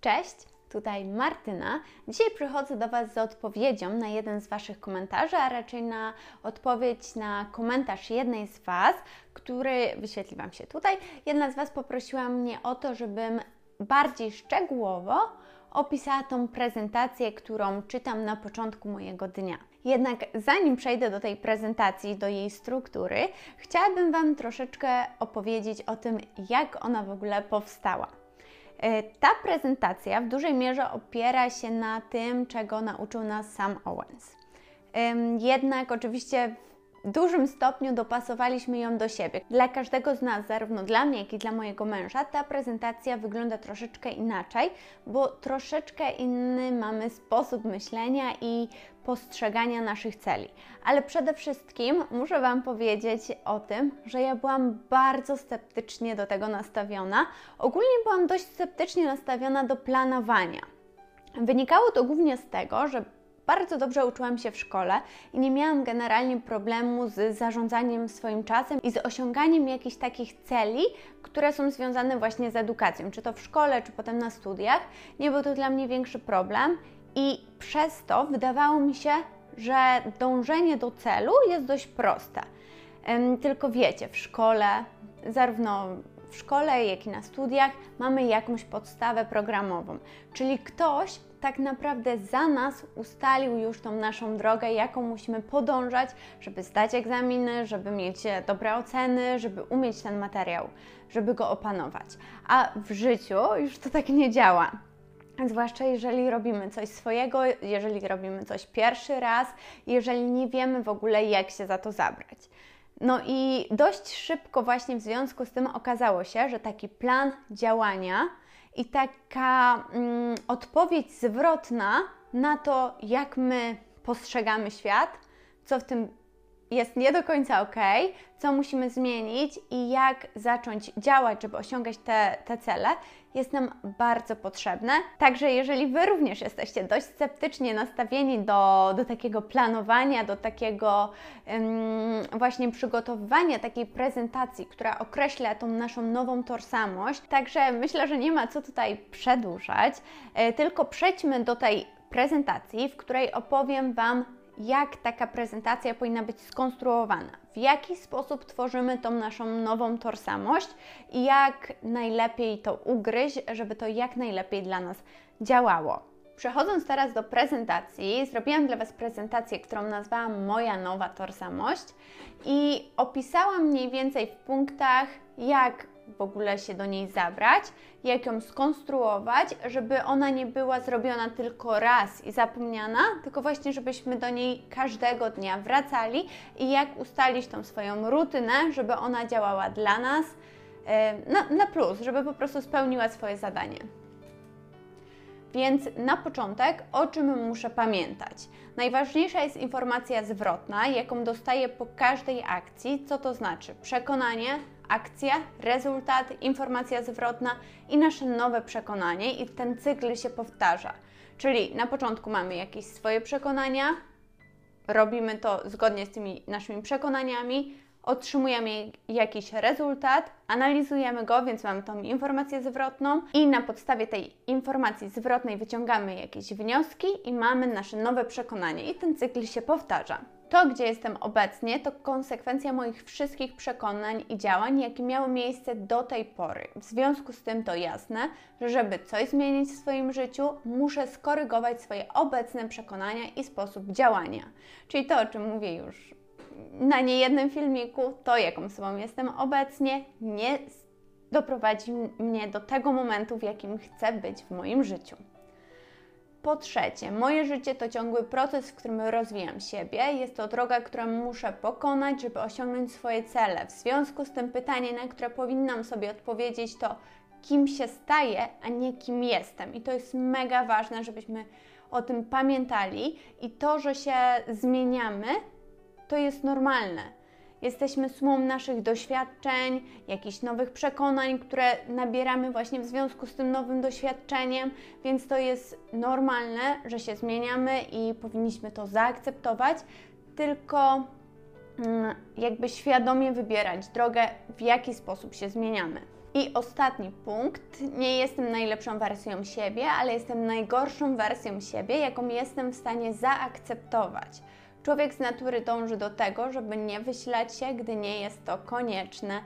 Cześć, tutaj Martyna. Dzisiaj przychodzę do Was z odpowiedzią na jeden z Waszych komentarzy, a raczej na odpowiedź na komentarz jednej z Was, który wyświetli Wam się tutaj. Jedna z Was poprosiła mnie o to, żebym bardziej szczegółowo opisała tą prezentację, którą czytam na początku mojego dnia. Jednak zanim przejdę do tej prezentacji, do jej struktury, chciałabym Wam troszeczkę opowiedzieć o tym, jak ona w ogóle powstała. E, ta prezentacja w dużej mierze opiera się na tym, czego nauczył nas sam Owens. Jednak oczywiście w dużym stopniu dopasowaliśmy ją do siebie. Dla każdego z nas, zarówno dla mnie, jak i dla mojego męża, ta prezentacja wygląda troszeczkę inaczej, bo troszeczkę inny mamy sposób myślenia i postrzegania naszych celi. Ale przede wszystkim muszę Wam powiedzieć o tym, że ja byłam bardzo sceptycznie do tego nastawiona. Ogólnie byłam dość sceptycznie nastawiona do planowania. Wynikało to głównie z tego, że bardzo dobrze uczyłam się w szkole i nie miałam generalnie problemu z zarządzaniem swoim czasem i z osiąganiem jakichś takich celi, które są związane właśnie z edukacją, czy to w szkole, czy potem na studiach. Nie był to dla mnie większy problem i przez to wydawało mi się, że dążenie do celu jest dość proste. Tylko wiecie, w szkole, zarówno w szkole, jak i na studiach, mamy jakąś podstawę programową, czyli ktoś tak naprawdę za nas ustalił już tą naszą drogę, jaką musimy podążać, żeby zdać egzaminy, żeby mieć dobre oceny, żeby umieć ten materiał, żeby go opanować. A w życiu już to tak nie działa. Zwłaszcza jeżeli robimy coś swojego, jeżeli robimy coś pierwszy raz, jeżeli nie wiemy w ogóle, jak się za to zabrać. No i dość szybko, właśnie w związku z tym, okazało się, że taki plan działania i taka mm, odpowiedź zwrotna na to, jak my postrzegamy świat, co w tym jest nie do końca ok, co musimy zmienić i jak zacząć działać, żeby osiągać te, te cele, jest nam bardzo potrzebne. Także jeżeli Wy również jesteście dość sceptycznie nastawieni do, do takiego planowania, do takiego um, właśnie przygotowywania takiej prezentacji, która określa tą naszą nową tożsamość, także myślę, że nie ma co tutaj przedłużać, e, tylko przejdźmy do tej prezentacji, w której opowiem Wam jak taka prezentacja powinna być skonstruowana, w jaki sposób tworzymy tą naszą nową tożsamość i jak najlepiej to ugryźć, żeby to jak najlepiej dla nas działało. Przechodząc teraz do prezentacji, zrobiłam dla Was prezentację, którą nazwałam Moja nowa tożsamość i opisałam mniej więcej w punktach, jak w ogóle się do niej zabrać, jak ją skonstruować, żeby ona nie była zrobiona tylko raz i zapomniana, tylko właśnie, żebyśmy do niej każdego dnia wracali i jak ustalić tą swoją rutynę, żeby ona działała dla nas e, na, na plus, żeby po prostu spełniła swoje zadanie. Więc na początek, o czym muszę pamiętać? Najważniejsza jest informacja zwrotna, jaką dostaję po każdej akcji. Co to znaczy? Przekonanie, akcja, rezultat, informacja zwrotna i nasze nowe przekonanie, i ten cykl się powtarza. Czyli na początku mamy jakieś swoje przekonania, robimy to zgodnie z tymi naszymi przekonaniami, otrzymujemy jakiś rezultat, analizujemy go, więc mamy tą informację zwrotną i na podstawie tej informacji zwrotnej wyciągamy jakieś wnioski i mamy nasze nowe przekonanie i ten cykl się powtarza. To, gdzie jestem obecnie, to konsekwencja moich wszystkich przekonań i działań, jakie miały miejsce do tej pory. W związku z tym to jasne, że żeby coś zmienić w swoim życiu, muszę skorygować swoje obecne przekonania i sposób działania. Czyli to, o czym mówię już na niejednym filmiku, to jaką sobą jestem obecnie, nie doprowadzi mnie do tego momentu, w jakim chcę być w moim życiu. Po trzecie, moje życie to ciągły proces, w którym rozwijam siebie. Jest to droga, którą muszę pokonać, żeby osiągnąć swoje cele. W związku z tym pytanie, na które powinnam sobie odpowiedzieć, to kim się staję, a nie kim jestem. I to jest mega ważne, żebyśmy o tym pamiętali. I to, że się zmieniamy, to jest normalne. Jesteśmy sumą naszych doświadczeń, jakichś nowych przekonań, które nabieramy właśnie w związku z tym nowym doświadczeniem, więc to jest normalne, że się zmieniamy i powinniśmy to zaakceptować, tylko mm, jakby świadomie wybierać drogę, w jaki sposób się zmieniamy. I ostatni punkt. Nie jestem najlepszą wersją siebie, ale jestem najgorszą wersją siebie, jaką jestem w stanie zaakceptować. Człowiek z natury dąży do tego, żeby nie wyślać się, gdy nie jest to konieczne.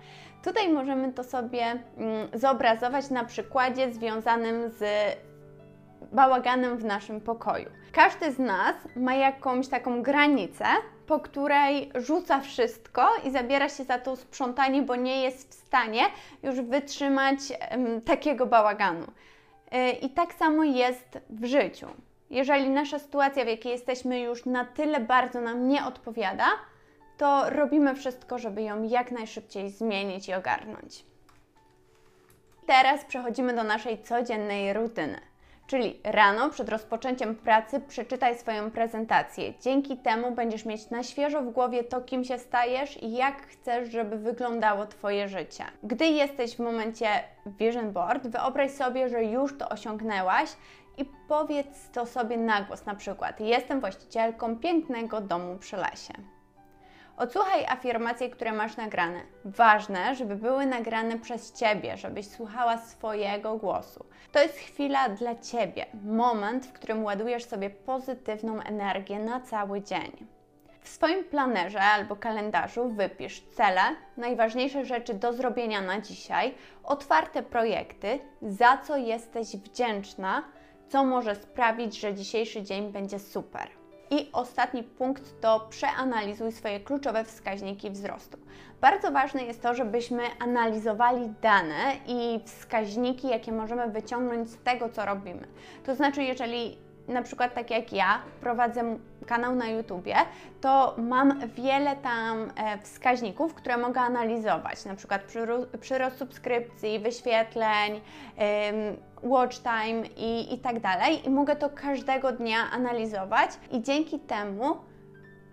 Tutaj możemy to sobie mm, zobrazować na przykładzie związanym z bałaganem w naszym pokoju. Każdy z nas ma jakąś taką granicę, po której rzuca wszystko i zabiera się za to sprzątanie, bo nie jest w stanie już wytrzymać takiego bałaganu. Yy, I tak samo jest w życiu. Jeżeli nasza sytuacja, w jakiej jesteśmy, już na tyle bardzo nam nie odpowiada, to robimy wszystko, żeby ją jak najszybciej zmienić i ogarnąć. Teraz przechodzimy do naszej codziennej rutyny. Czyli rano przed rozpoczęciem pracy przeczytaj swoją prezentację. Dzięki temu będziesz mieć na świeżo w głowie to, kim się stajesz i jak chcesz, żeby wyglądało Twoje życie. Gdy jesteś w momencie vision board, wyobraź sobie, że już to osiągnęłaś i powiedz to sobie na głos, na przykład: Jestem właścicielką pięknego domu przy lesie. Odsłuchaj afirmacje, które masz nagrane. Ważne, żeby były nagrane przez Ciebie, żebyś słuchała swojego głosu. To jest chwila dla Ciebie, moment, w którym ładujesz sobie pozytywną energię na cały dzień. W swoim planerze albo kalendarzu wypisz cele, najważniejsze rzeczy do zrobienia na dzisiaj, otwarte projekty, za co jesteś wdzięczna, co może sprawić, że dzisiejszy dzień będzie super. I ostatni punkt to przeanalizuj swoje kluczowe wskaźniki wzrostu. Bardzo ważne jest to, żebyśmy analizowali dane i wskaźniki, jakie możemy wyciągnąć z tego, co robimy. To znaczy, jeżeli na przykład tak jak ja prowadzę kanał na YouTubie, to mam wiele tam e, wskaźników, które mogę analizować, na przykład przyrost subskrypcji, wyświetleń, watch time i, i tak dalej. I mogę to każdego dnia analizować i dzięki temu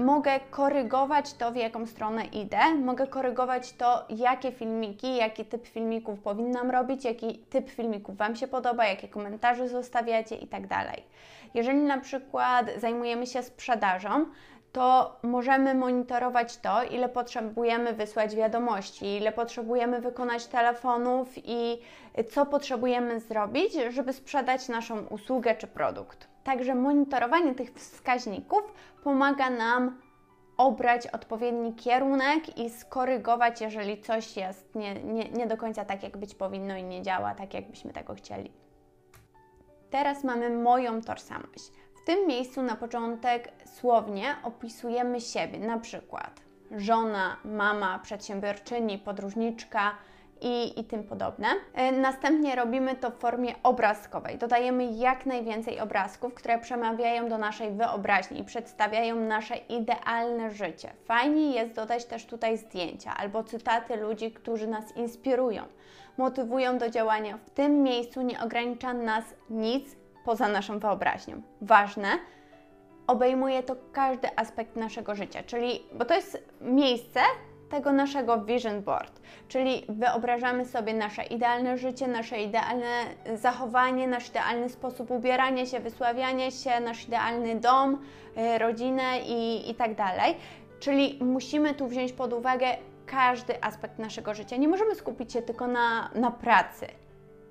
mogę korygować to, w jaką stronę idę, mogę korygować to, jakie filmiki, jaki typ filmików powinnam robić, jaki typ filmików Wam się podoba, jakie komentarze zostawiacie i tak. Jeżeli na przykład zajmujemy się sprzedażą, to możemy monitorować to, ile potrzebujemy wysłać wiadomości, ile potrzebujemy wykonać telefonów i co potrzebujemy zrobić, żeby sprzedać naszą usługę czy produkt. Także monitorowanie tych wskaźników pomaga nam obrać odpowiedni kierunek i skorygować, jeżeli coś jest nie, nie, nie do końca tak, jak być powinno i nie działa tak, jakbyśmy tego chcieli. Teraz mamy moją tożsamość. W tym miejscu na początek słownie opisujemy siebie, na przykład żona, mama, przedsiębiorczyni, podróżniczka i, i tym podobne. E, następnie robimy to w formie obrazkowej. Dodajemy jak najwięcej obrazków, które przemawiają do naszej wyobraźni i przedstawiają nasze idealne życie. Fajnie jest dodać też tutaj zdjęcia albo cytaty ludzi, którzy nas inspirują, motywują do działania. W tym miejscu nie ogranicza nas nic poza naszą wyobraźnią. Ważne, obejmuje to każdy aspekt naszego życia, czyli, bo to jest miejsce tego naszego vision board, czyli wyobrażamy sobie nasze idealne życie, nasze idealne zachowanie, nasz idealny sposób ubierania się, wysławiania się, nasz idealny dom, y, rodzinę i, i tak dalej. Czyli musimy tu wziąć pod uwagę każdy aspekt naszego życia. Nie możemy skupić się tylko na, na pracy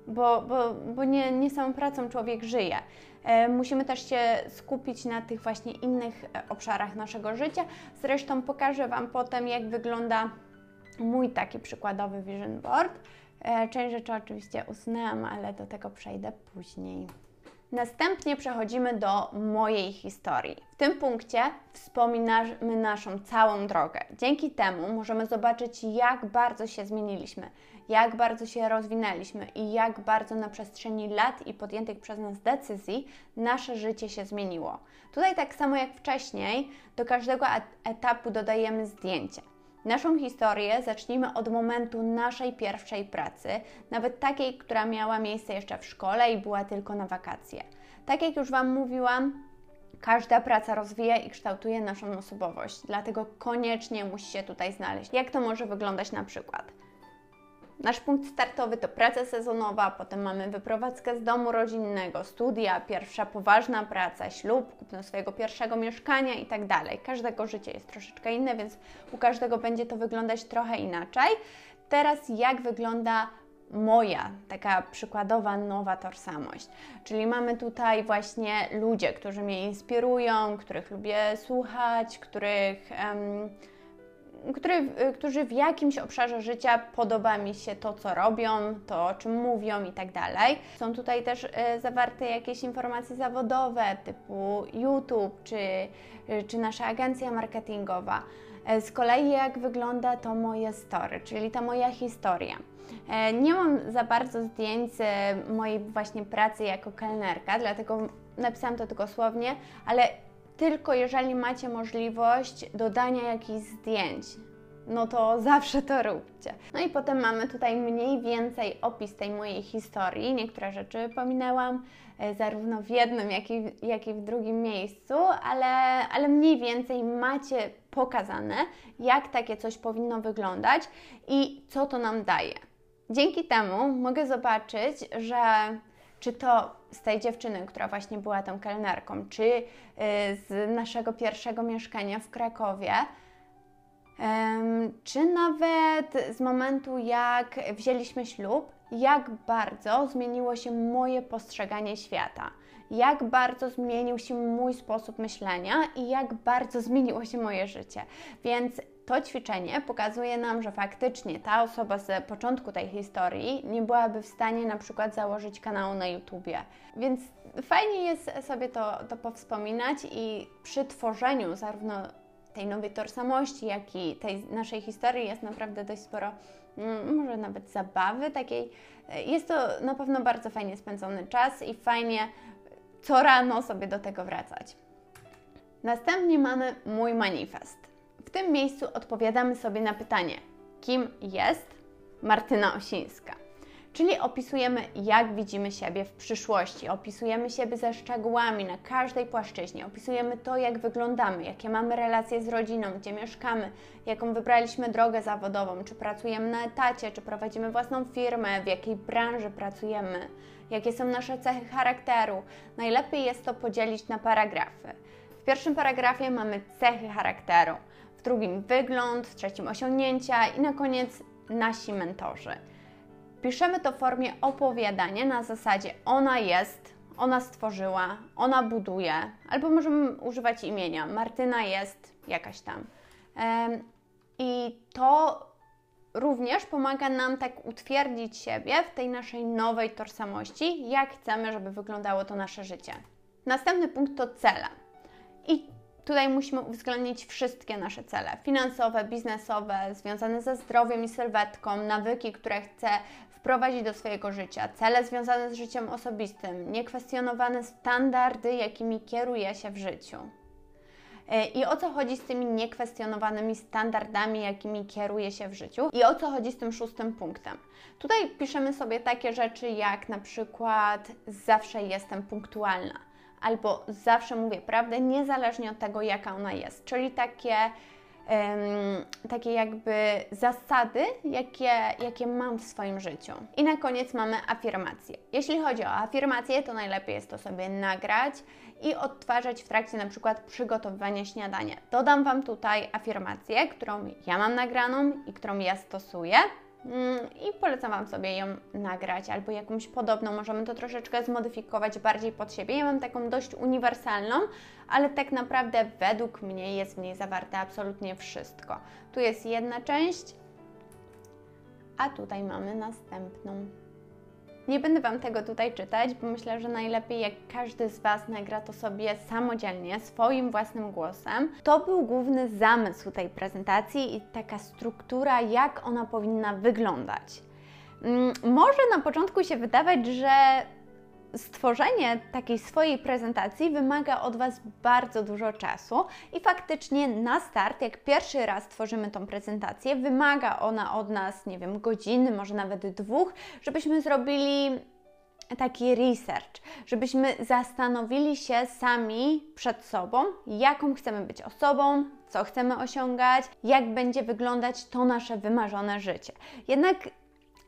bo, bo, bo nie, nie samą pracą człowiek żyje. E, musimy też się skupić na tych właśnie innych e, obszarach naszego życia. Zresztą pokażę Wam potem, jak wygląda mój taki przykładowy vision board. E, część rzeczy oczywiście usunęłam, ale do tego przejdę później. Następnie przechodzimy do mojej historii. W tym punkcie wspominamy naszą całą drogę. Dzięki temu możemy zobaczyć, jak bardzo się zmieniliśmy, jak bardzo się rozwinęliśmy i jak bardzo na przestrzeni lat i podjętych przez nas decyzji nasze życie się zmieniło. Tutaj, tak samo jak wcześniej, do każdego etapu dodajemy zdjęcie. Naszą historię zacznijmy od momentu naszej pierwszej pracy, nawet takiej, która miała miejsce jeszcze w szkole i była tylko na wakacje. Tak jak już Wam mówiłam, każda praca rozwija i kształtuje naszą osobowość, dlatego koniecznie musi się tutaj znaleźć. Jak to może wyglądać na przykład? Nasz punkt startowy to praca sezonowa, potem mamy wyprowadzkę z domu rodzinnego, studia, pierwsza poważna praca, ślub, kupno swojego pierwszego mieszkania i tak dalej. Każdego życie jest troszeczkę inne, więc u każdego będzie to wyglądać trochę inaczej. Teraz jak wygląda moja, taka przykładowa nowa tożsamość. Czyli mamy tutaj właśnie ludzie, którzy mnie inspirują, których lubię słuchać, których. Um, który, którzy w jakimś obszarze życia podoba mi się to, co robią, to, o czym mówią i tak dalej. Są tutaj też e, zawarte jakieś informacje zawodowe, typu YouTube czy, e, czy nasza agencja marketingowa. E, z kolei, jak wygląda to moje story, czyli ta moja historia. E, nie mam za bardzo zdjęć z mojej właśnie pracy jako kelnerka, dlatego napisałam to tylko słownie, ale tylko jeżeli macie możliwość dodania jakichś zdjęć, no to zawsze to róbcie. No i potem mamy tutaj mniej więcej opis tej mojej historii. Niektóre rzeczy pominęłam e, zarówno w jednym, jak i, jak i w drugim miejscu, ale, ale mniej więcej macie pokazane, jak takie coś powinno wyglądać i co to nam daje. Dzięki temu mogę zobaczyć, że czy to z tej dziewczyny, która właśnie była tą kelnerką, czy y, z naszego pierwszego mieszkania w Krakowie, czy nawet z momentu, jak wzięliśmy ślub, jak bardzo zmieniło się moje postrzeganie świata, jak bardzo zmienił się mój sposób myślenia i jak bardzo zmieniło się moje życie. Więc to ćwiczenie pokazuje nam, że faktycznie ta osoba z początku tej historii nie byłaby w stanie na przykład założyć kanału na YouTubie. Więc fajnie jest sobie to, to powspominać i przy tworzeniu zarówno tej nowej tożsamości, jak i tej naszej historii jest naprawdę dość sporo, mm, może nawet zabawy takiej. Jest to na pewno bardzo fajnie spędzony czas i fajnie co rano sobie do tego wracać. Następnie mamy mój manifest. W tym miejscu odpowiadamy sobie na pytanie, kim jest Martyna Osińska. Czyli opisujemy, jak widzimy siebie w przyszłości, opisujemy siebie ze szczegółami na każdej płaszczyźnie, opisujemy to, jak wyglądamy, jakie mamy relacje z rodziną, gdzie mieszkamy, jaką wybraliśmy drogę zawodową, czy pracujemy na etacie, czy prowadzimy własną firmę, w jakiej branży pracujemy, jakie są nasze cechy charakteru. Najlepiej jest to podzielić na paragrafy. W pierwszym paragrafie mamy cechy charakteru w drugim wygląd, w trzecim osiągnięcia i na koniec nasi mentorzy. Piszemy to w formie opowiadania na zasadzie ona jest, ona stworzyła, ona buduje, albo możemy używać imienia. Martyna jest jakaś tam. I to również pomaga nam tak utwierdzić siebie w tej naszej nowej tożsamości, jak chcemy, żeby wyglądało to nasze życie. Następny punkt to cele. I Tutaj musimy uwzględnić wszystkie nasze cele finansowe, biznesowe, związane ze zdrowiem i sylwetką, nawyki, które chcę wprowadzić do swojego życia, cele związane z życiem osobistym, niekwestionowane standardy, jakimi kieruję się w życiu. E, I o co chodzi z tymi niekwestionowanymi standardami, jakimi kieruję się w życiu? I o co chodzi z tym szóstym punktem? Tutaj piszemy sobie takie rzeczy jak na przykład zawsze jestem punktualna albo zawsze mówię prawdę, niezależnie od tego, jaka ona jest. Czyli takie, um, takie jakby zasady, jakie, jakie mam w swoim życiu. I na koniec mamy afirmacje. Jeśli chodzi o afirmacje, to najlepiej jest to sobie nagrać i odtwarzać w trakcie na przykład przygotowywania śniadania. Dodam Wam tutaj afirmację, którą ja mam nagraną i którą ja stosuję. Mm, i polecam Wam sobie ją nagrać albo jakąś podobną. Możemy to troszeczkę zmodyfikować bardziej pod siebie. Ja mam taką dość uniwersalną, ale tak naprawdę według mnie jest w niej zawarte absolutnie wszystko. Tu jest jedna część, a tutaj mamy następną. Nie będę Wam tego tutaj czytać, bo myślę, że najlepiej jak każdy z Was nagra to sobie samodzielnie, swoim własnym głosem. To był główny zamysł tej prezentacji i taka struktura, jak ona powinna wyglądać. Mm, może na początku się wydawać, że stworzenie takiej swojej prezentacji wymaga od Was bardzo dużo czasu i faktycznie na start, jak pierwszy raz tworzymy tą prezentację, wymaga ona od nas, nie wiem, godziny, może nawet dwóch, żebyśmy zrobili taki research, żebyśmy zastanowili się sami przed sobą, jaką chcemy być osobą, co chcemy osiągać, jak będzie wyglądać to nasze wymarzone życie. Jednak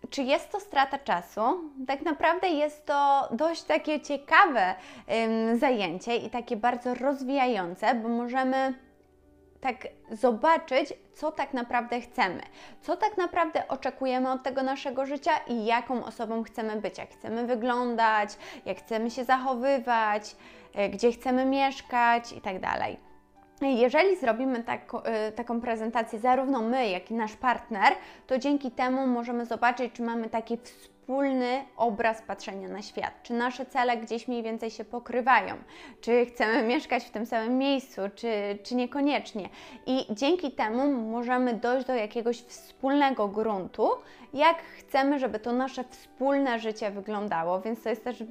czy jest to strata czasu? Tak naprawdę jest to dość takie ciekawe ym, zajęcie i takie bardzo rozwijające, bo możemy tak zobaczyć, co tak naprawdę chcemy, co tak naprawdę oczekujemy od tego naszego życia i jaką osobą chcemy być, jak chcemy wyglądać, jak chcemy się zachowywać, e, gdzie chcemy mieszkać i tak dalej. Jeżeli zrobimy tak, taką prezentację, zarówno my, jak i nasz partner, to dzięki temu możemy zobaczyć, czy mamy taki wspólny obraz patrzenia na świat, czy nasze cele gdzieś mniej więcej się pokrywają, czy chcemy mieszkać w tym samym miejscu, czy, czy niekoniecznie. I dzięki temu możemy dojść do jakiegoś wspólnego gruntu, jak chcemy, żeby to nasze wspólne życie wyglądało. Więc to jest też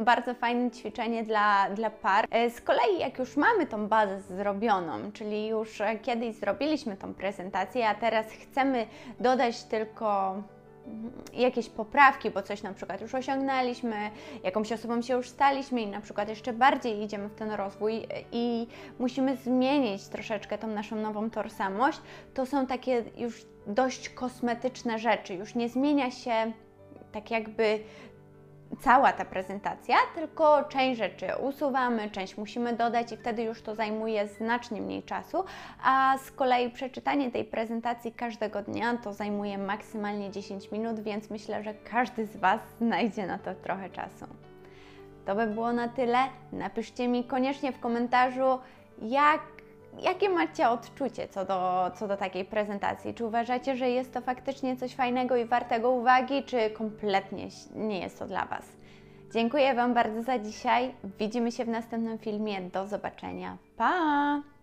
bardzo fajne ćwiczenie dla, dla par. E, z kolei, jak już mamy tą bazę zrobioną, czyli już e, kiedyś zrobiliśmy tą prezentację, a teraz chcemy dodać tylko mm, jakieś poprawki, bo coś na przykład już osiągnęliśmy, jakąś osobą się już staliśmy i na przykład jeszcze bardziej idziemy w ten rozwój e, i musimy zmienić troszeczkę tą naszą nową tożsamość, to są takie już dość kosmetyczne rzeczy, już nie zmienia się tak jakby cała ta prezentacja, tylko część rzeczy usuwamy, część musimy dodać i wtedy już to zajmuje znacznie mniej czasu, a z kolei przeczytanie tej prezentacji każdego dnia to zajmuje maksymalnie 10 minut, więc myślę, że każdy z Was znajdzie na to trochę czasu. To by było na tyle. Napiszcie mi koniecznie w komentarzu, jak Jakie macie odczucie co do, co do takiej prezentacji? Czy uważacie, że jest to faktycznie coś fajnego i wartego uwagi, czy kompletnie nie jest to dla Was? Dziękuję Wam bardzo za dzisiaj. Widzimy się w następnym filmie. Do zobaczenia. Pa!